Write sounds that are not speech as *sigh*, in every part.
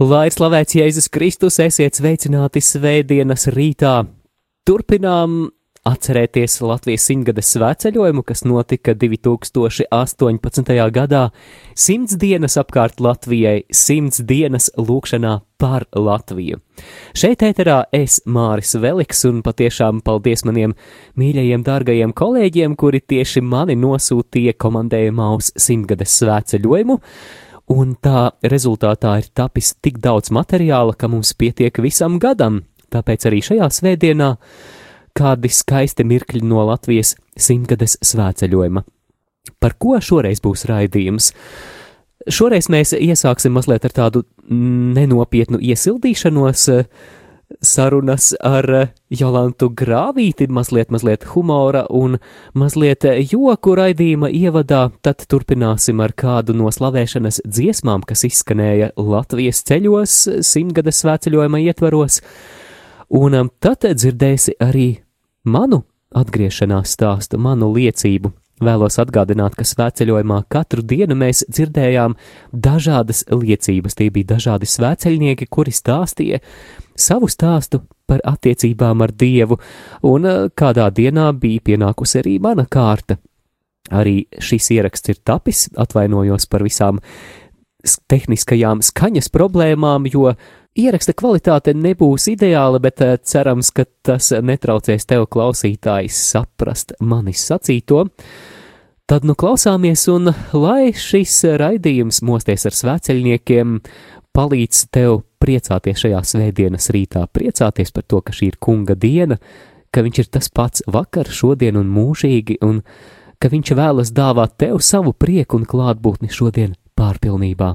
Lai ir slavēts Jēzus Kristus, esiet sveicināti svētdienas rītā. Turpinām atcerēties Latvijas simtgades svētceļojumu, kas notika 2018. gadā. Simts dienas apkārt Latvijai, simts dienas lūkšanā par Latviju. Šeit ēterā es, Māris Veliks, un patiešām paldies maniem mīļajiem, dārgajiem kolēģiem, kuri tieši mani nosūtīja komandējumā uz simtgades svētceļojumu un tā rezultātā ir tapis tik daudz materiāla, ka mums pietiek visam gadam. Tāpēc arī šajā svētdienā kādi skaisti mirkļi no Latvijas simtgades svētceļojuma. Par ko šoreiz būs raidījums? Šoreiz mēs iesāksim mazliet ar tādu nenopietnu iesildīšanos, uh, sarunas ar Jolantu Grāvīti, mazliet, mazliet humora un mazliet joku raidījuma ievadā, tad turpināsim ar kādu no slavēšanas dziesmām, kas izskanēja Latvijas ceļos simtgades svētceļojuma ietvaros, un um, tad dzirdēsi arī manu atgriešanās stāstu, manu liecību Vēlos atgādināt, ka svētceļojumā katru dienu mēs dzirdējām dažādas liecības. Tie bija dažādi svētceļnieki, kuri stāstīja savu stāstu par attiecībām ar Dievu, un eh, kādā dienā bija pienākusi arī mana kārta. Arī šis ieraksts ir tapis, atvainojos par visām tehniskajām skaņas problēmām, jo ieraksta kvalitāte nebūs ideāla, bet eh, cerams, ka tas netraucēs tev klausītājs saprast manis sacīto. Tad nu klausāmies, un lai šis raidījums mosties ar svēceļniekiem palīdz tev priecāties šajā svētdienas rītā, priecāties par to, ka šī ir kunga diena, ka viņš ir tas pats vakar, šodien un mūžīgi, un ka viņš vēlas dāvāt tev savu prieku un klātbūtni šodien pārpilnībā.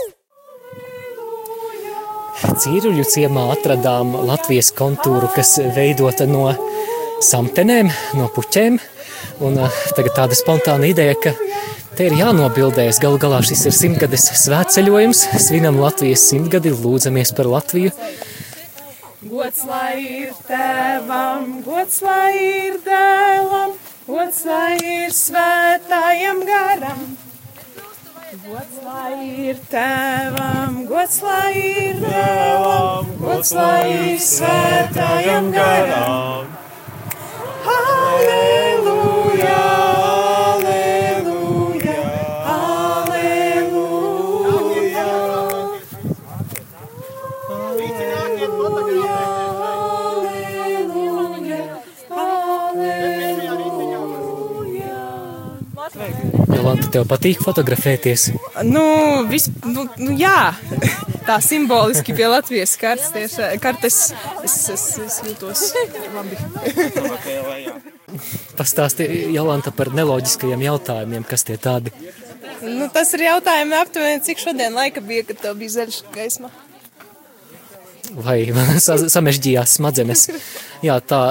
Cīruļu ciemā atradām Latvijas kontūru, kas veidota no samtenēm, no puķēm. Un uh, tagad tāda spontāna ideja, ka Te ir jānobildējas. Galu galā šis ir simtgades svētceļojums. Svinam Latvijas simtgadi, lūdzamies par Latviju. Gods lai ir tēvam, gods lai ir dēlam, gods lai ir svētājam garam. Gods lai ir tēvam, gods lai ir dēlam, gods lai ir svētājam garam. Halleluja! Tev patīk fotografēties? Nu, vis, nu, nu jā, tā simboliski pie Latvijas kartes, kartes es, es, es jūtos labi. Pastāsti, Jolanta, par neloģiskajiem jautājumiem, kas tie tādi? Nu, tas ir jautājumi aptuveni, cik šodien laika bija, kad tev bija zaļš gaisma? Vai *laughs* samežģījās smadzenes? *laughs* Jā, tā.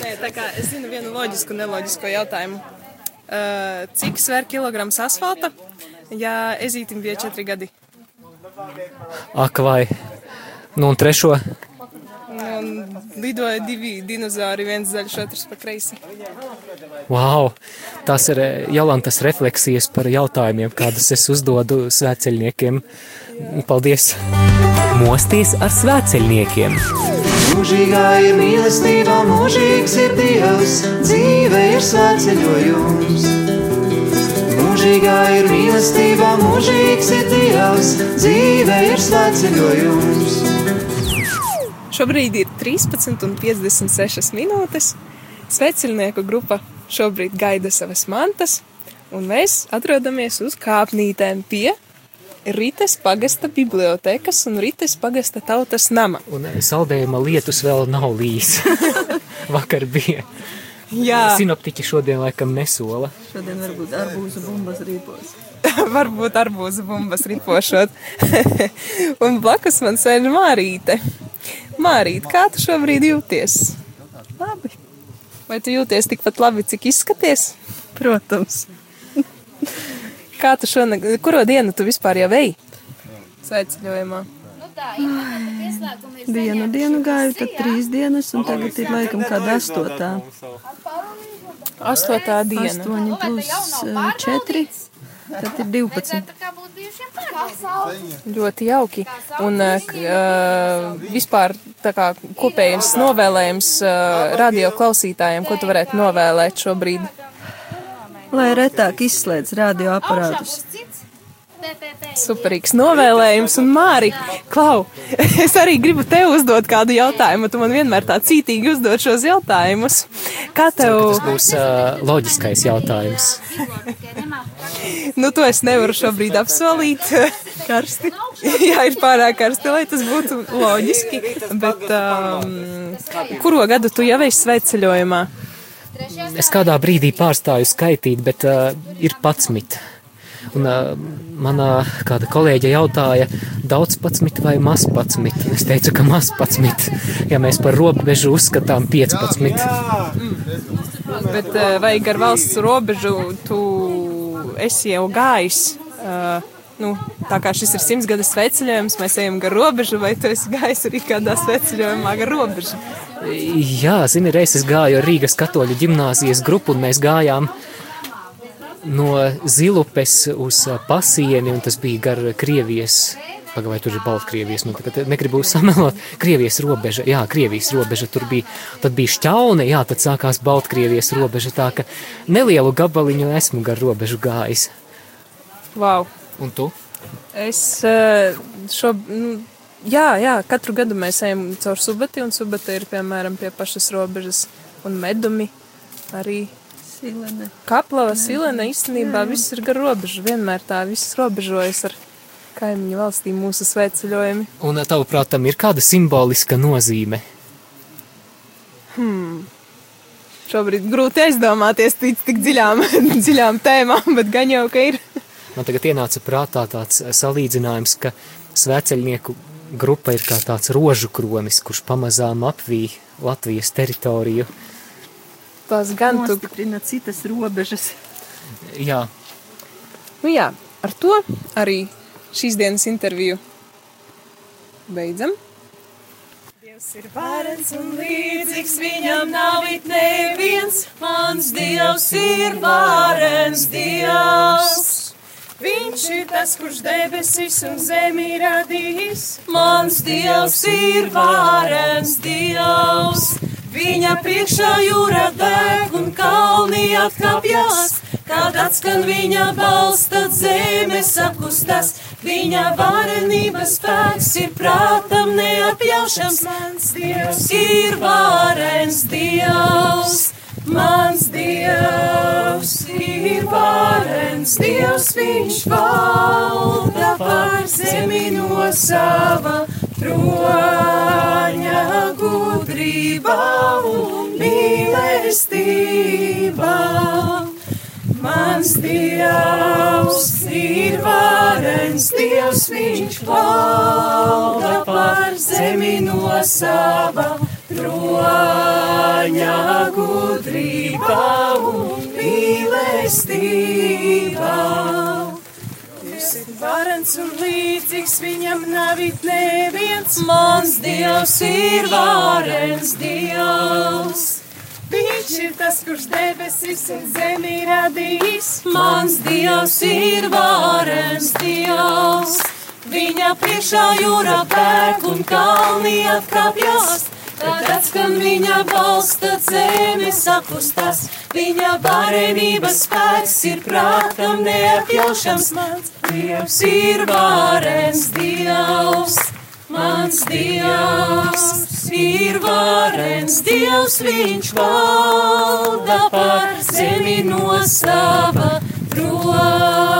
Nē, tā kā es zinu vienu loģisku, neloģisku jautājumu. Uh, cik sver kilograms asfalta, ja ezītim bija četri gadi? Ak, vai. Nu, un trešo? Un lidoja divi dinozauri, viens zaļš, otrs pa kreisi. Wow! Tas ir Jolantas refleksijas par jautājumiem, kādus es uzdodu svētceļniekiem. Paldies! Mosties ar svētceļniekiem! Mūžīgā ir mīlestība, mūžīgs ir Dievs, dzīve ir svētceļojums. Mūžīgā ir mīlestība, mūžīgs ir Dievs, dzīve ir svētceļojums. Šobrīd ir 13,56 minūtes. Sveceļnieku grupa šobrīd gaida savas mantas, un mēs atrodamies uz kāpnītēm pie Rites pagasta bibliotekas un Rites pagasta tautas nama. Un saldējuma lietus vēl nav līs. *laughs* Vakar bija. Jā, Sinoptiķi šodien laikam nesola. Šodien varbūt arbūzu bumbas rīpos. *laughs* varbūt arbūzu bumbas ripošot. *laughs* un blakus man sēž Mārīte. Mārīt, kā tu šobrīd jūties? Labi, Vai tu jūties tikpat labi, cik izskaties? protams. Kā tu šonakt, kuro dienu tu vispār jau ej? Sveceļojumā. Vienu dienu gāju, tad trīs dienas, un tagad ir laikam kāda astotā. Astotā diena. Astoņi plus eh, četri, tad ir divpadsmit. Ļoti jauki. Un eh, vispār tā kā kopējais novēlējums eh, radio klausītājiem, ko tu varētu novēlēt šobrīd? Lai retāk izslēdz radioaparātus. Superīgs novēlējums, un Māri, Klau, *laughs* es arī gribu tev uzdot kādu jautājumu. Tu man vienmēr tā cītīgi uzdod šos jautājumus. Kā tev, Tas būs uh, loģiskais jautājums. *laughs* nu, to es nevaru šobrīd apsolīt. *laughs* Karsti. Jā, ir pārāk karsti, lai tas būtu loģiski. Bet um, kuro gadu tu jau esi sveceļojumā? Es kādā brīdī pārstāju skaitīt, bet uh, ir patsmit. Un uh, manā kāda kolēģe jautāja, daudz patsmit vai maz patsmit. Es teicu, ka maz patsmit, ja mēs par robežu uzskatām 15. Bet uh, vai gar valsts robežu tu esi jau gājis? Uh, nu, tā kā šis ir simts gadu sveceļojums, mēs ejam gar robežu, vai tu esi gājis arī kādā sveceļojumā gar robežu? Jā, zini, reiz es gāju ar Rīgas katoļu ģimnāzijas grupu, un mēs gājām no Zilupes uz pasieni, un tas bija gar Krievijas. Pagaidā, tur ir Baltkrievijas, nu tagad negribu samelot. Krievijas robeža, jā, Krievijas robeža, tur bija, tad bija šķaune, jā, tad sākās Baltkrievijas robeža, tā ka nelielu gabaliņu esmu gar robežu gājis. Wow! Un tu? Es eh, šo, nu, jā, jā, katru gadu mēs ejam caur subati, un subata ir piemēram pie pašas robežas, un medumi arī. Silene. Kaplava, silena īstenībā viss ir gar robežu, vienmēr tā viss robežojas ar kaimiņu valstīm mūsu sveceļojumi. Un ā, tavuprāt, tam ir kāda simboliska nozīme? Šobrīd grūti aizdomāties tic tik dziļām, *laughs* dziļām tēmām, bet gan jau, ka ir. Man tagad ienāca prātā tāds salīdzinājums, ka sveceļnieku grupa ir kā tāds rožu kronis, kurš pamazām apvīja Latvijas teritoriju. Tas gan tu. Nostiprina citas robežas. Jā, Nu jā, ar to arī šīs dienas interviju beidzam. Dievs ir varens un līdzīgs, viņam nav it neviens. Mans Dievs ir varens Dievs. Viņš ir tas, kurš debesis un zemi radījis. Mans Dievs ir varens Dievs. Viņa priekšā jūra deg un kalni atkāpjas. Kad atskan viņa balss, tad zeme sakustas. Viņa varenības spēks ir prātam neapjaušams. Mans Dievs ir varens Dievs. Mans Dievs ir varens Dievs, viņš valda pār zemi no sava troņa gudrībā un mīlestībā. Mans Dievs ir varens Dievs, viņš valda pār zemi no sava troņa gudrībā un mīlestībā. Dievs ir varens un līdzīgs, viņam nav it neviens. Mans Dievs ir varens Dievs. Viņš ir tas, kurš debesis un zemi radījis. Mans Dievs ir varens Dievs. Viņa priekšā jūra pērk un kalni atkāpjas. Tad atskan viņa balss, tad zeme sakustas. Viņa varenības spēks ir prātam neapjaušams. Mans Dievs ir varens Dievs. Mans Dievs ir varens, Dievs viņš valda par zemi no sava troņa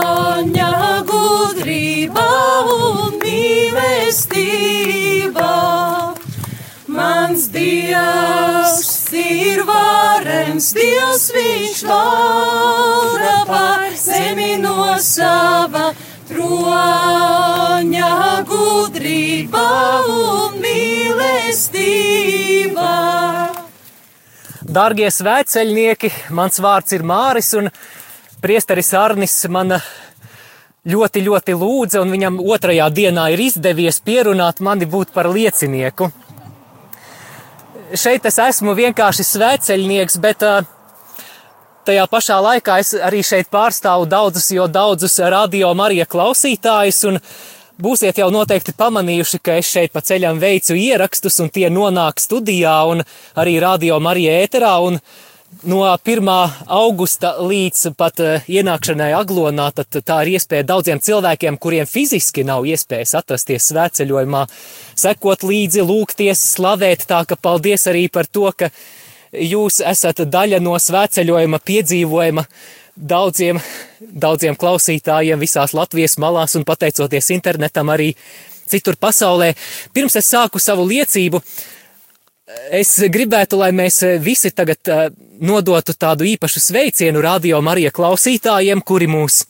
Dievs ir varens, Dievs viņš valda par zemi no sava troņa gudrība un mīlestība. Dārgie svētceļnieki, mans vārds ir Māris, un priesteris Arnis man ļoti, ļoti lūdza, un viņam otrajā dienā ir izdevies pierunāt mani būt par liecinieku. Šeit es esmu vienkārši svētceļnieks, bet uh, tajā pašā laikā es arī šeit pārstāvu daudzus, jo daudzus radio Marija klausītājus, un būsiet jau noteikti pamanījuši, ka es šeit pa ceļam veicu ierakstus, un tie nonāk studijā un arī radio Marija ēterā, un no 1. augusta līdz pat uh, ienākšanai aglonā, tad tā ir iespēja daudziem cilvēkiem, kuriem fiziski nav iespējas atrasties svētceļojumā, sekot līdzi, lūgties, slavēt, tā ka paldies arī par to, ka jūs esat daļa no svētceļojuma piedzīvojuma daudziem, daudziem klausītājiem visās Latvijas malās un pateicoties internetam arī citur pasaulē. Pirms es sāku savu liecību, es gribētu, lai mēs visi tagad uh, nodotu tādu īpašu sveicienu radio Marija klausītājiem, kuri mūs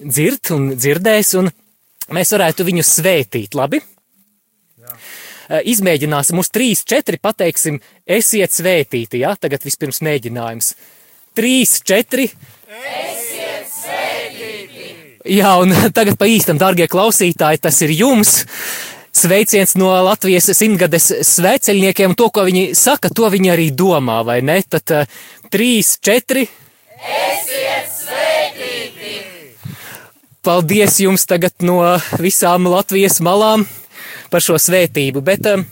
dzird un dzirdēs, un mēs varētu viņus svētīt, labi? Eh, izmēģināsim uz 3, 4, pateiksim, esiet svētīti. Ja? Tagad vispirms mēģinājums. 3, 4. Esiet svētīti! Jā, un tagad pa īstam, dārgie klausītāji, tas ir jums. Sveiciens no Latvijas simtgades svēceļniekiem. To, ko viņi saka, to viņi arī domā, vai ne? Tad uh, 3, 4. Esiet svētīti! Paldies jums tagad no visām Latvijas malām par šo svētību, bet um,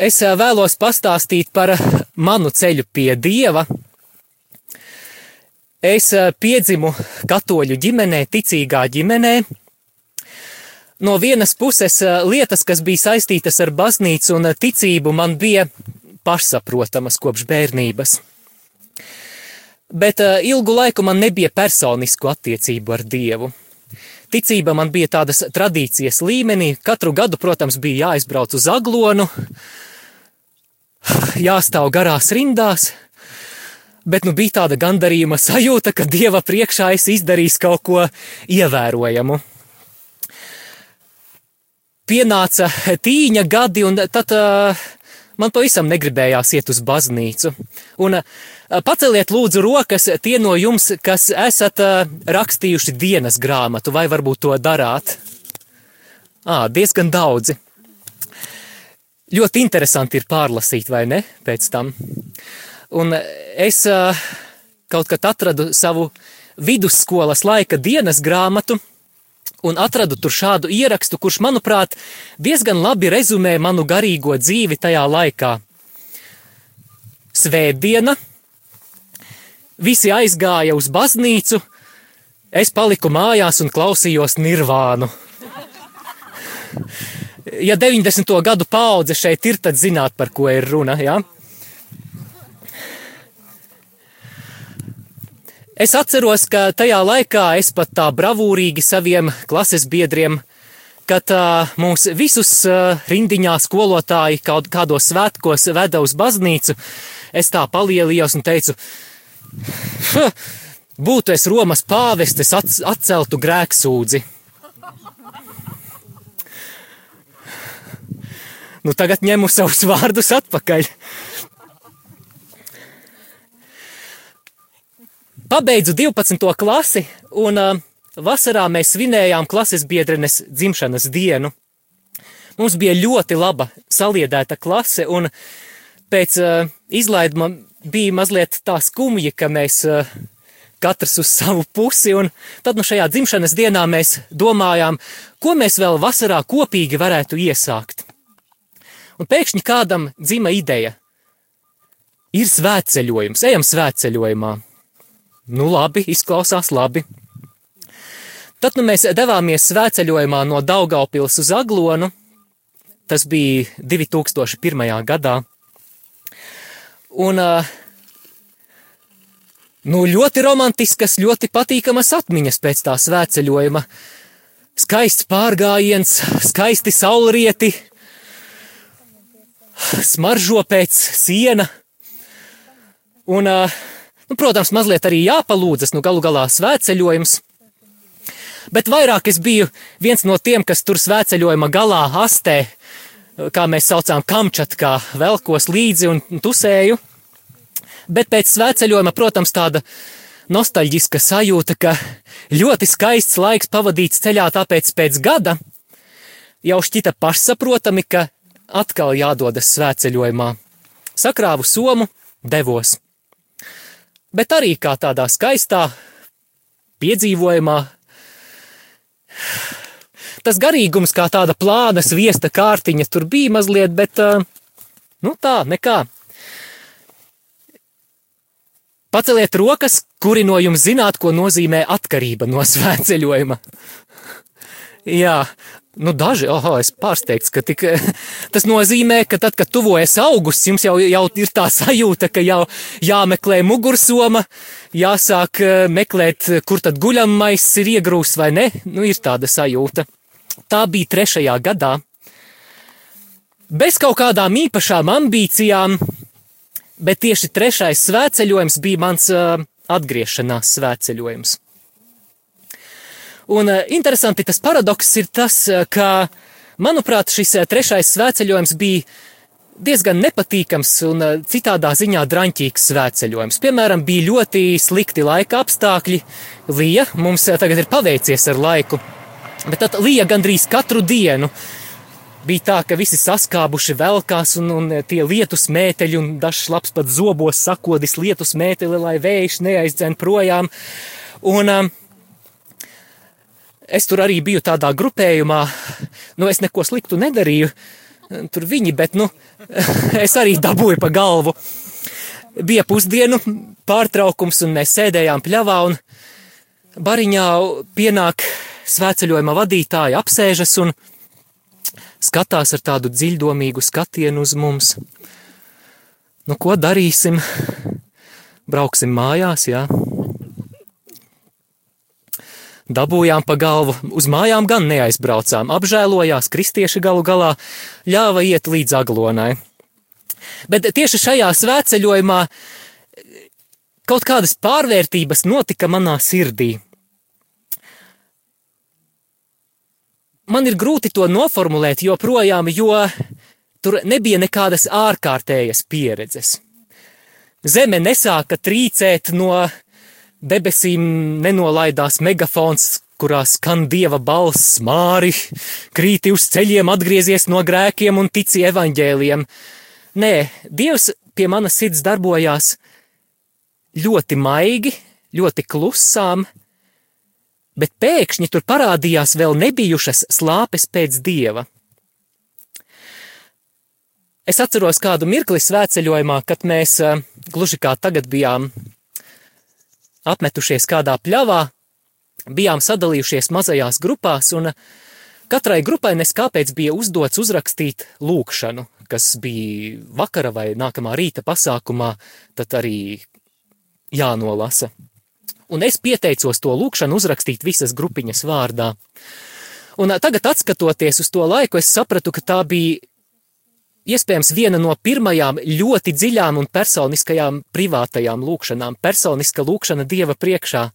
es uh, vēlos pastāstīt par manu ceļu pie Dieva. Es uh, piedzimu katoļu ģimenē, ticīgā ģimenē. No vienas puses uh, lietas, kas bija saistītas ar baznīcu un ticību, man bija pašsaprotamas kopš bērnības. Bet ilgu laiku man nebija personisku attiecību ar Dievu. Ticība man bija tādas tradīcijas līmenī. Katru gadu, protams, bija jāizbrauc uz aglonu, *sighs* jāstāv garās rindās, bet nu bija tāda gandarījuma sajūta, ka dieva priekšā es izdarīju kaut ko ievērojamu. Pienāca tīņa gadi, un tad uh, man pavisam negribējās iet uz baznīcu. Un uh, Paceliet lūdzu rokas tie no jums, kas esat rakstījuši dienas grāmatu, vai varbūt to darāt. Ā, diezgan daudzi. Ļoti interesanti ir pārlasīt, vai ne, pēc tam. Un es kaut kad atradu savu vidusskolas laika dienas grāmatu un atradu tur šādu ierakstu, kurš, manuprāt, diezgan labi rezumē manu garīgo dzīvi tajā laikā. Svētdiena, Visi aizgāja uz baznīcu, es paliku mājās un klausījos nirvānu. Ja 90. gadu paudze šeit ir, tad zināt, par ko ir runa. Ja? Es atceros, ka tajā laikā es pat tā bravūrīgi saviem klases biedriem, kad uh, mūs visus uh, rindiņā skolotāji kaut kādos svētkos veda uz baznīcu, es tā palielījos un teicu, Būtu es Romas pāvestis, atceltu grēksūdzi. Nu, tagad ņemu savus vārdus atpakaļ. Pabeidzu 12. klasi, un uh, vasarā mēs svinējām klases biedrenes dzimšanas dienu. Mums bija ļoti laba saliedēta klase, un pēc uh, izlaiduma bija mazliet tā skumji, ka mēs uh, katrs uz savu pusi, un tad no šajā dzimšanas dienā mēs domājām, ko mēs vēl vasarā kopīgi varētu iesākt. Un pēkšņi kādam dzima ideja. Ir svētceļojums, ejam svētceļojumā. Nu labi, izklausās labi. Tad nu mēs devāmies svētceļojumā no Daugaupils uz Aglonu, Tas bija 2001. gadā. Un uh, nu, ļoti romantiskas, ļoti patīkamas atmiņas pēc tā svētceļojuma. Skaists pārgājiens, skaisti saulrieti, smaržo pēc siena. Un, nu, protams, mazliet arī jāpalūdzas, nu, galu galā svētceļojums. Bet vairāk es biju viens no tiem, kas tur svētceļojuma galā astē, kā mēs saucām, kamčatkā, velkos līdzi un tusēju. Bet pēc svētceļojuma, protams, tāda nostalģiska sajūta, ka ļoti skaists laiks pavadīts ceļā, tāpēc pēc gada jau šķita pašsaprotami, ka atkal jādodas svētceļojumā. Sakrāvu somu, devos. Bet arī kā tādā skaistā piedzīvojumā, tas garīgums kā tāda plāna sviesta kārtiņa tur bija mazliet, bet, nu tā, nekā. Paceliet rokas, kuri no jums zināt, ko nozīmē atkarība no *laughs* svētceļojuma. Jā, nu daži, oh, es pārsteigts, ka tik, *laughs* tas nozīmē, ka tad, kad tuvojas augusts, jums jau, jau ir tā sajūta, ka jau jāmeklē mugursoma, jāsāk eh, meklēt, kur tad guļamais ir iegrūsts vai ne, nu ir tāda sajūta. Tā bija trešajā gadā. Bez kaut kādām īpašām ambīcijām, bet tieši trešais svētceļojums bija mans uh, atgriešanās svētceļojums. Un uh, interesanti tas paradoks ir tas, uh, ka, manuprāt, šis uh, trešais svētceļojums bija diezgan nepatīkams un citādā ziņā draņķīgs svētceļojums. Piemēram, bija ļoti slikti laika apstākļi. Lija, mums tagad ir paveicies ar laiku, bet tad lija gandrīz katru dienu bija tā, ka visi saskābuši velkās un, un tie lietus mēteļi un dažs labs pat zobos sakodis lietus mēteli, lai vējš neaizdzen projām. Un um, es tur arī biju tādā grupējumā, nu es neko sliktu nedarīju, tur viņi, bet nu *laughs* es arī dabūju pa galvu. Bija pusdienu pārtraukums un mēs sēdējām pļavā un bariņā pienāk svētceļojuma vadītāja apsēžas un skatās ar tādu dziļdomīgu skatienu uz mums. Nu, ko darīsim? Brauksim mājās, jā. Dabūjām pa galvu, uz mājām gan neaizbraucām, apžēlojās, kristieši galu galā ļāva iet līdz aglonai. Bet tieši šajā svētceļojumā kaut kādas pārvērtības notika manā sirdī. man ir grūti to noformulēt joprojām, jo tur nebija nekādas ārkārtējas pieredzes. Zeme nesāka trīcēt no debesīm, nenolaidās megafons, kurā skan dieva balss, māri, krīti uz ceļiem, atgriezies no grēkiem un tici evaņģēliem. Nē, Dievs pie manas sirds darbojās ļoti maigi, ļoti klusām, bet pēkšņi tur parādījās vēl nebijušas slāpes pēc dieva. Es atceros kādu mirkli svētceļojumā, kad mēs eh, gluži kā tagad bijām apmetušies kādā pļavā, bijām sadalījušies mazajās grupās, un katrai grupai neskāpēc bija uzdots uzrakstīt lūkšanu, kas bija vakara vai nākamā rīta pasākumā, tad arī jānolasa un es pieteicos to lūkšanu uzrakstīt visas grupiņas vārdā. Un tagad, skatoties uz to laiku, es sapratu, ka tā bija iespējams viena no pirmajām ļoti dziļām un personiskajām privātajām lūkšanām, personiska lūkšana Dieva priekšā.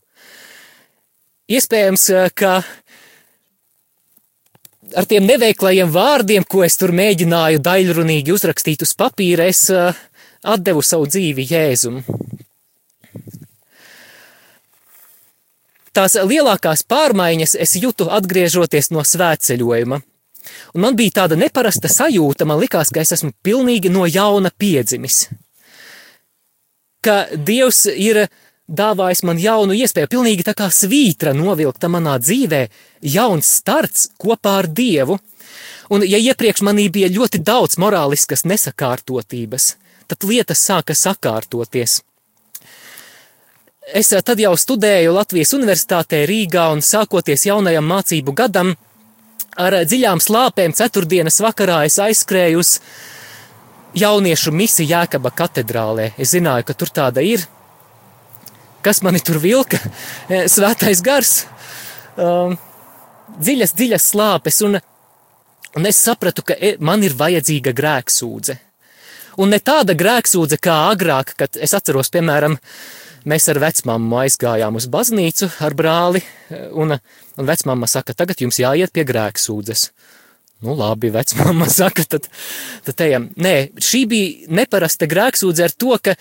Iespējams, ka ar tiem neveiklajiem vārdiem, ko es tur mēģināju daļrunīgi uzrakstīt uz papīra, es atdevu savu dzīvi Jēzum. Tās lielākās pārmaiņas es jūtu atgriežoties no svētceļojuma. Un man bija tāda neparasta sajūta, man likās, ka es esmu pilnīgi no jauna piedzimis. Ka Dievs ir dāvājis man jaunu iespēju, pilnīgi tā kā svītra novilkta manā dzīvē, jauns starts kopā ar Dievu. Un ja iepriekš manī bija ļoti daudz morāliskas nesakārtotības, tad lietas sāka sakārtoties. Es tad jau studēju Latvijas Universitātē Rīgā un sākoties jaunajam mācību gadam, ar dziļām slāpēm ceturtdienas vakarā es aizskrēju uz jauniešu misiju Jēkaba katedrālē. Es zināju, ka tur tāda ir. Kas mani tur vilka? *laughs* Svētais gars, um, dziļas, dziļas slāpes, un, un es sapratu, ka e, man ir vajadzīga grēksūdze. Un ne tāda grēksūdze kā agrāk, kad es atceros, piemēram, mēs ar vecmāmu aizgājām uz baznīcu ar brāli, un, un vecmāma saka, tagad jums jāiet pie grēksūdzes. Nu, labi, vecmāma *laughs* saka, tad, tad ejam. Nē, šī bija neparasta grēksūdze ar to, ka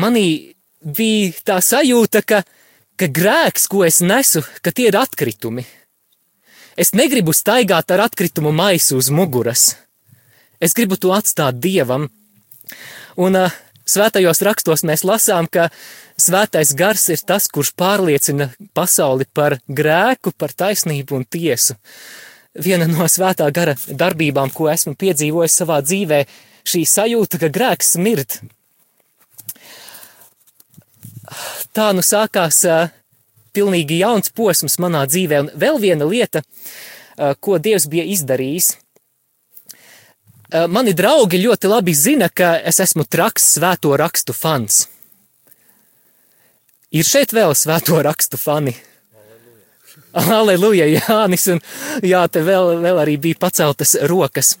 manī bija tā sajūta, ka, ka grēks, ko es nesu, ka tie ir atkritumi. Es negribu staigāt ar atkritumu maisu uz muguras. Es gribu to atstāt dievam. Un uh, svētajos rakstos mēs lasām, ka svētais gars ir tas, kurš pārliecina pasauli par grēku, par taisnību un tiesu. Viena no svētā gara darbībām, ko esmu piedzīvojis savā dzīvē, šī sajūta, ka grēks smird. Tā nu sākās uh, pilnīgi jauns posms manā dzīvē, un vēl viena lieta, uh, ko Dievs bija izdarījis – mani draugi ļoti labi zina, ka es esmu traks svēto rakstu fans. Ir šeit vēl svēto rakstu fani. Aleluja, Jānis, un jā, te vēl, vēl arī bija paceltas rokas.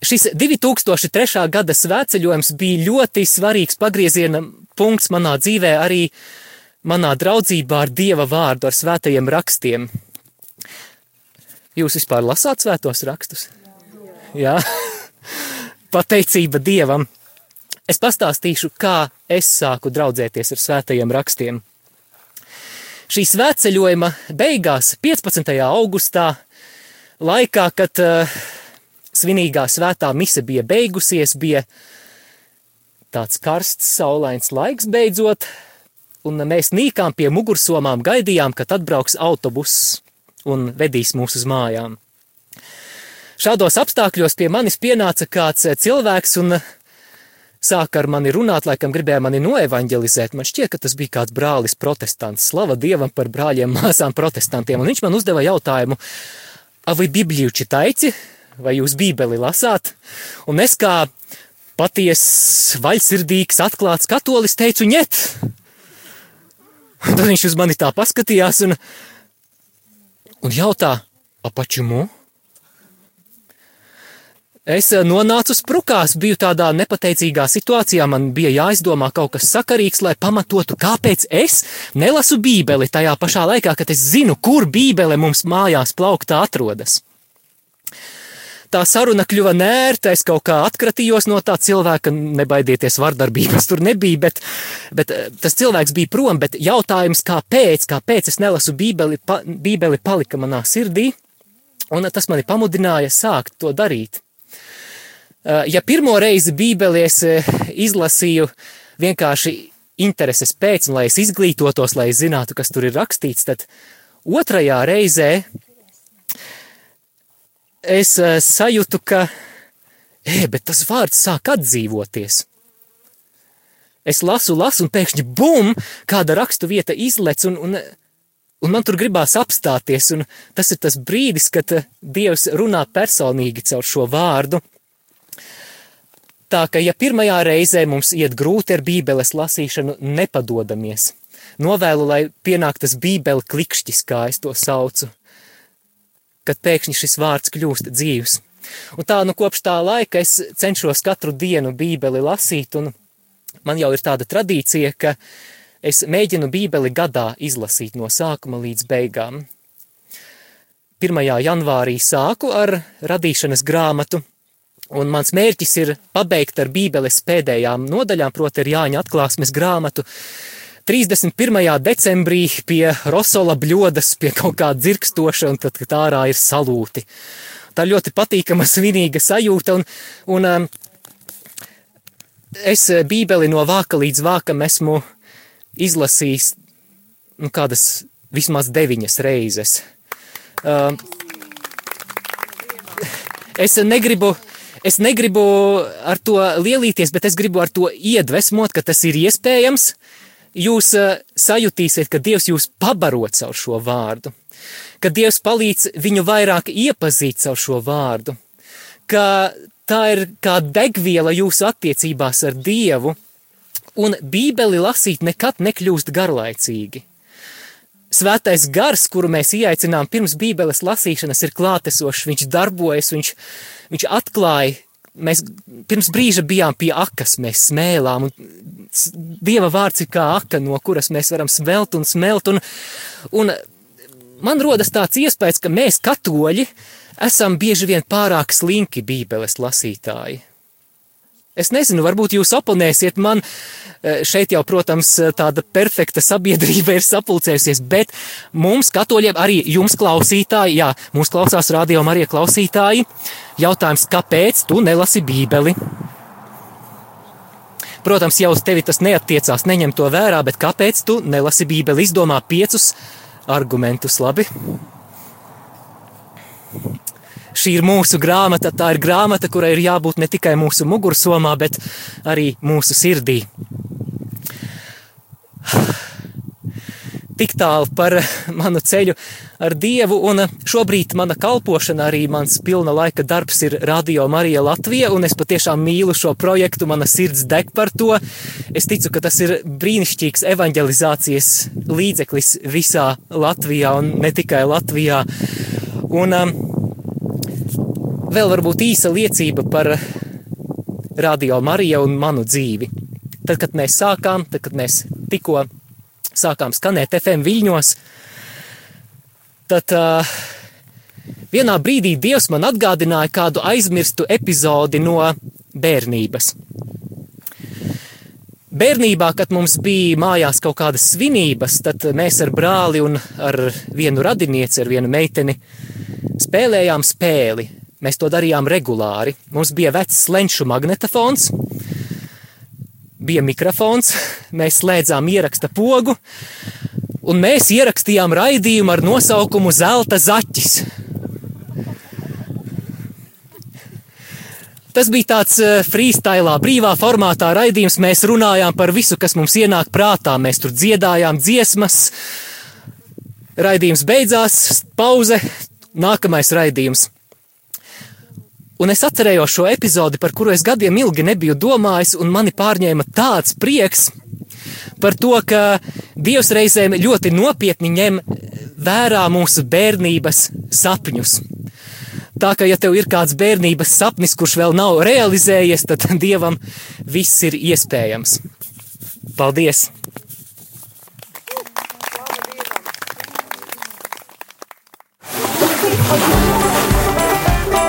Šis 2003. gada svētceļojums bija ļoti svarīgs pagrieziena punkts manā dzīvē, arī manā draudzībā ar Dieva vārdu, ar svētajiem rakstiem. Jūs vispār lasāt svētos rakstus? Jā, *laughs* pateicība Dievam. Es pastāstīšu, kā es sāku draudzēties ar svētajiem rakstiem. Šī svētceļojuma beigās, 15. augustā, laikā, kad uh, svinīgā svētā mise bija beigusies, bija tāds karsts, saulains laiks beidzot, un mēs nīkām pie mugursomām gaidījām, kad atbrauks autobuss un vedīs mūs uz mājām. Šādos apstākļos pie manis pienāca kāds eh, cilvēks un eh, sāka ar mani runāt, laikam gribēja mani noevanģelizēt. Man šķiet, ka tas bija kāds brālis protestants. Slava Dievam par brāļiem, *laughs* māsām protestantiem. Un viņš man uzdeva jautājumu, vai Bibliju čitaici, vai jūs Bībeli lasāt? Un es kā paties, vaļsirdīgs, atklāts katolis teicu, ņet! Un tad viņš uz mani tā paskatījās un, un jautā, apačumu? Es eh, nonācu sprukās, biju tādā nepateicīgā situācijā, man bija jāizdomā kaut kas sakarīgs, lai pamatotu, kāpēc es nelasu bībeli tajā pašā laikā, kad es zinu, kur bībele mums mājās plauktā atrodas. Tā saruna kļuva nērta, es kaut kā atkratījos no tā cilvēka, nebaidieties, vardarbības tur nebija, bet, bet eh, tas cilvēks bija prom, bet jautājums, kāpēc, kāpēc es nelasu bībeli, pa, bībeli palika manā sirdī, un tas mani pamudināja sākt to darīt. Eh, ja pirmo reizi Bībeli es eh, izlasīju vienkārši intereses pēc, un lai es izglītotos, lai es zinātu, kas tur ir rakstīts, tad otrajā reizē es eh, sajūtu, ka, e, bet tas vārds sāk atdzīvoties. Es lasu, lasu, un pēkšņi bum, kāda rakstu vieta izlec, un, un, un man tur gribās apstāties, un tas ir tas brīdis, kad Dievs runā personīgi caur šo vārdu, Tā ka, ja pirmajā reizē mums iet grūti ar bībeles lasīšanu, nepadodamies. Novēlu, lai pienāk tas bībeli klikšķis, kā es to saucu, kad pēkšņi šis vārds kļūst dzīvs. Un tā, nu, kopš tā laika es cenšos katru dienu bībeli lasīt, un man jau ir tāda tradīcija, ka es mēģinu bībeli gadā izlasīt no sākuma līdz beigām. 1. janvārī sāku ar radīšanas grāmatu, Un mans mērķis ir pabeigt ar Bībeles pēdējām nodaļām, proti, ar Jāņa atklāsmes grāmatu. 31. decembrī pie Rosola bļodas, pie kaut kā dzirkstoša, un tad, kad ārā ir salūti. Tā ļoti patīkama, svinīga sajūta, un, un um, es Bībeli no vāka līdz vākam esmu izlasījis nu, kādas vismaz deviņas reizes. Um, es negribu es negribu ar to lielīties, bet es gribu ar to iedvesmot, ka tas ir iespējams. Jūs uh, sajutīsiet, ka Dievs jūs pabarot caur šo vārdu. ka Dievs palīdz viņu vairāk iepazīt caur šo vārdu, ka tā ir kā degviela jūsu attiecībās ar Dievu, un Bībeli lasīt nekad nekļūst garlaicīgi. Svētais gars, kuru mēs ieaicinām pirms Bībeles lasīšanas, ir klātesošs, viņš darbojas, viņš, viņš atklāja. Mēs pirms brīža bijām pie akas, mēs smēlām, un Dieva vārds ir kā aka, no kuras mēs varam smelt un smelt. Un, un man rodas tāds iespējas, ka mēs, katoļi, esam bieži vien pārāk slinki Bībeles lasītāji. Es nezinu, varbūt jūs oponēsiet man, eh, šeit jau, protams, tāda perfekta sabiedrība ir sapulcējusies, bet mums, katoļiem, arī jums klausītāji, jā, mums klausās radio Marija klausītāji, jautājums, kāpēc tu nelasi bībeli? Protams, jau uz tevi tas neatiecās, neņem to vērā, bet kāpēc tu nelasi bībeli? Izdomā piecus argumentus, labi? Šī ir mūsu grāmata, tā ir grāmata, kurai ir jābūt ne tikai mūsu mugursomā, bet arī mūsu sirdī. Tik tālu par manu ceļu ar Dievu, un šobrīd mana kalpošana, arī mans pilna laika darbs ir Radio Marija Latvija, un es patiešām mīlu šo projektu, mana sirds deg par to. Es ticu, ka tas ir brīnišķīgs evanģelizācijas līdzeklis visā Latvijā, un ne tikai Latvijā. Un, um, Vēl varbūt īsa liecība par Radio Mariju un manu dzīvi. Tad, kad mēs sākām, tad, kad mēs tikko sākām skanēt FM viļņos, tad uh, vienā brīdī Dievs man atgādināja kādu aizmirstu epizodi no bērnības. Bērnībā, kad mums bija mājās kaut kādas svinības, tad mēs ar brāli un ar vienu radinieci, ar vienu meiteni, spēlējām spēli. Mēs to darījām regulāri. Mums bija vecs lenču magnetofons, bija mikrofons, mēs slēdzām ieraksta pogu, un mēs ierakstījām raidījumu ar nosaukumu Zelta zaķis. Tas bija tāds freestyle, brīvā formātā raidījums. Mēs runājām par visu, kas mums ienāk prātā. Mēs tur dziedājām dziesmas. Raidījums beidzās, pauze, nākamais raidījums. Un es atcerējos šo epizodi, par kuru es gadiem ilgi nebiju domājis, un mani pārņēma tāds prieks par to, ka Dievs reizēm ļoti nopietni ņem vērā mūsu bērnības sapņus. Tā kā, ja tev ir kāds bērnības sapnis, kurš vēl nav realizējies, tad *laughs* Dievam viss ir iespējams. Paldies!